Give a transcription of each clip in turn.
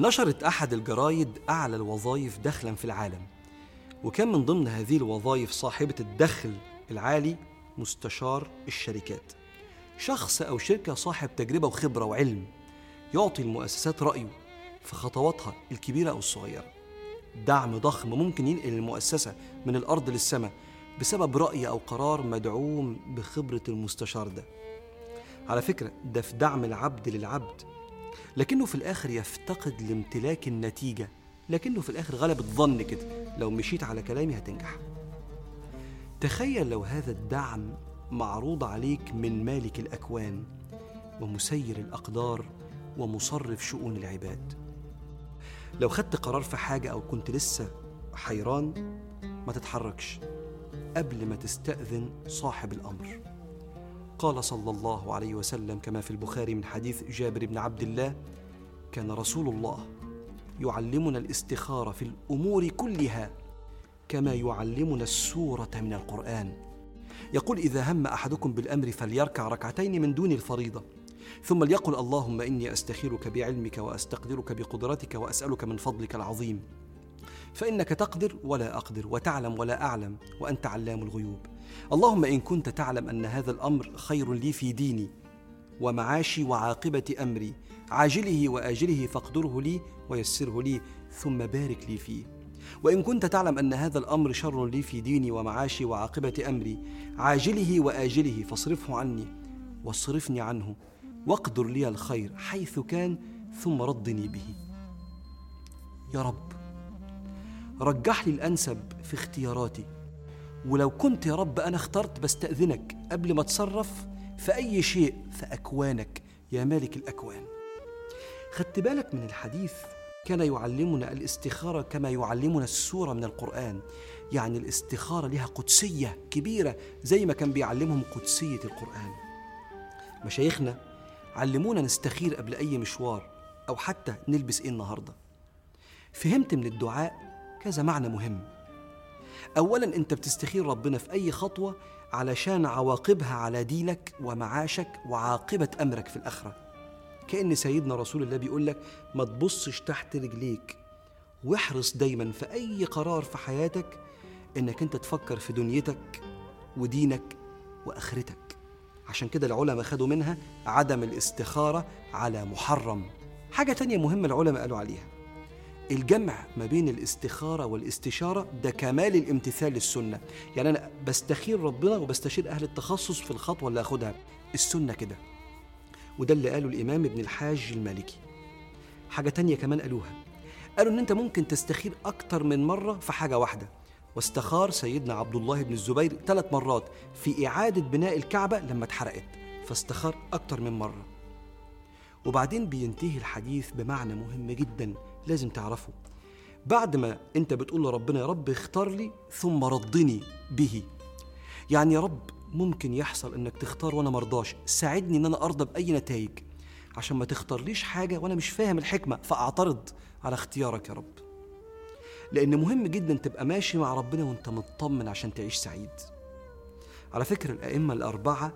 نشرت أحد الجرايد أعلى الوظائف دخلا في العالم وكان من ضمن هذه الوظائف صاحبة الدخل العالي مستشار الشركات. شخص أو شركة صاحب تجربة وخبرة وعلم يعطي المؤسسات رأيه في خطواتها الكبيرة أو الصغيرة. دعم ضخم ممكن ينقل المؤسسة من الأرض للسماء بسبب رأي أو قرار مدعوم بخبرة المستشار ده. على فكرة ده في دعم العبد للعبد لكنه في الآخر يفتقد لامتلاك النتيجة. لكنه في الآخر غلبة ظن كده. لو مشيت على كلامي هتنجح. تخيل لو هذا الدعم معروض عليك من مالك الأكوان ومسير الأقدار ومصرف شؤون العباد. لو خدت قرار في حاجة أو كنت لسه حيران ما تتحركش. قبل ما تستأذن صاحب الأمر. قال صلى الله عليه وسلم كما في البخاري من حديث جابر بن عبد الله كان رسول الله يعلمنا الاستخارة في الأمور كلها كما يعلمنا السورة من القرآن. يقول إذا هم أحدكم بالأمر فليركع ركعتين من دون الفريضة ثم ليقل اللهم إني أستخيرك بعلمك وأستقدرك بقدرتك وأسألك من فضلك العظيم فإنك تقدر ولا أقدر وتعلم ولا أعلم وأنت علام الغيوب. اللهم إن كنت تعلم أن هذا الأمر خير لي في ديني ومعاشي وعاقبة أمري عاجله وآجله فاقدره لي ويسره لي ثم بارك لي فيه. وإن كنت تعلم أن هذا الأمر شر لي في ديني ومعاشي وعاقبة أمري عاجله وآجله فاصرفه عني واصرفني عنه واقدر لي الخير حيث كان ثم ردني به. يا رب رجح لي الأنسب في اختياراتي ولو كنت يا رب أنا اخترت بستأذنك قبل ما أتصرف في أي شيء في أكوانك يا مالك الأكوان. خدت بالك من الحديث؟ كان يعلمنا الاستخارة كما يعلمنا السورة من القرآن. يعني الاستخارة لها قدسية كبيرة زي ما كان بيعلمهم قدسية القرآن. مشايخنا علمونا نستخير قبل أي مشوار أو حتى نلبس إيه النهاردة. فهمت من الدعاء كذا معنى مهم. اولا أنت بتستخير ربنا في أي خطوة علشان عواقبها على دينك ومعاشك وعاقبة أمرك في الآخرة. كأن سيدنا رسول الله بيقول لك ما تبصش تحت رجليك. واحرص دايما في أي قرار في حياتك إنك أنت تفكر في دنيتك ودينك وآخرتك. عشان كده العلماء خدوا منها عدم الاستخارة على محرم. حاجة تانية مهمة العلماء قالوا عليها. الجمع ما بين الاستخارة والاستشارة ده كمال الامتثال للسنة. يعني أنا بستخير ربنا وبستشير أهل التخصص في الخطوة اللي أخدها السنة كده. وده اللي قاله الإمام ابن الحاج المالكي. حاجة تانية كمان قالوها. قالوا إن أنت ممكن تستخير أكتر من مرة في حاجة واحدة. واستخار سيدنا عبد الله بن الزبير ثلاث مرات في إعادة بناء الكعبة لما اتحرقت. فاستخار أكتر من مرة. وبعدين بينتهي الحديث بمعنى مهم جدا لازم تعرفه. بعد ما أنت بتقول لربنا يا رب اختار لي ثم رضني به. يعني يا رب ممكن يحصل إنك تختار وأنا مرضاش. ساعدني إن أنا أرضى بأي نتائج. عشان ما تختارليش حاجة وأنا مش فاهم الحكمة فأعترض على اختيارك يا رب. لأن مهم جدا تبقى ماشي مع ربنا وأنت مطمن عشان تعيش سعيد. على فكرة الأئمة الأربعة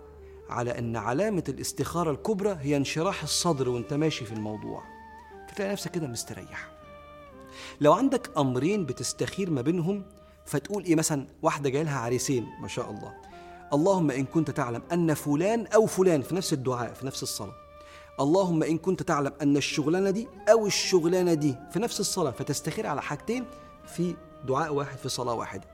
على أن علامة الاستخارة الكبرى هي انشراح الصدر وأنت ماشي في الموضوع. فتلاقي نفسك كده مستريح. لو عندك أمرين بتستخير ما بينهم فتقول إيه مثلا؟ واحدة جاي لها عريسين ما شاء الله. اللهم إن كنت تعلم أن فلان أو فلان في نفس الدعاء في نفس الصلاة. اللهم إن كنت تعلم أن الشغلانة دي أو الشغلانة دي في نفس الصلاة. فتستخير على حاجتين في دعاء واحد في صلاة واحدة.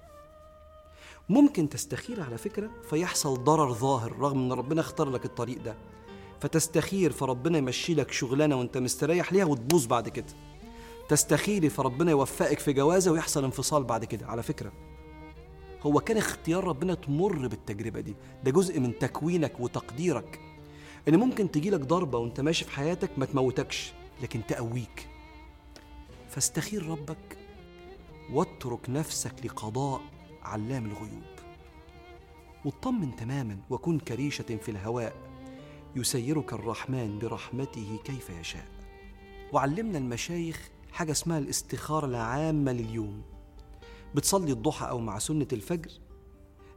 ممكن تستخير على فكرة فيحصل ضرر ظاهر رغم إن ربنا اختار لك الطريق ده. فتستخير فربنا يمشي لك شغلانة وأنت مستريح ليها وتبوظ بعد كده. تستخيري فربنا يوفقك في جوازة ويحصل انفصال بعد كده على فكرة. هو كان اختيار ربنا تمر بالتجربة دي. ده جزء من تكوينك وتقديرك. إن ممكن تجيلك ضربة وأنت ماشي في حياتك ما تموتكش لكن تقويك. فاستخير ربك واترك نفسك لقضاء علام الغيوب. واطمن تماما وكن كريشة في الهواء. يسيرك الرحمن برحمته كيف يشاء. وعلمنا المشايخ حاجة اسمها الاستخارة العامة لليوم. بتصلي الضحى أو مع سنة الفجر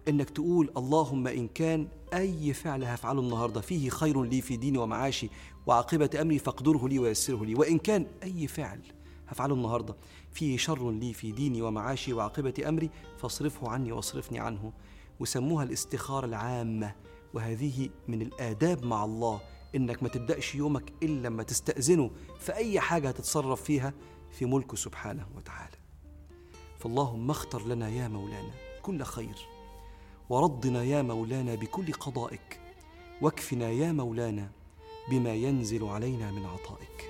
إنك تقول اللهم إن كان أي فعل هفعله النهارده فيه خير لي في ديني ومعاشي وعاقبة أمري فاقدره لي ويسره لي. وإن كان أي فعل هفعله النهارده. فيه شر لي في ديني ومعاشي وعاقبة أمري فاصرفه عني واصرفني عنه. وسموها الاستخارة العامة وهذه من الآداب مع الله. إنك ما تبدأش يومك إلا لما تستأذنه في اي حاجة هتتصرف فيها في ملكه سبحانه وتعالى. فاللهم اختر لنا يا مولانا كل خير. ورضنا يا مولانا بكل قضائك. واكفنا يا مولانا بما ينزل علينا من عطائك.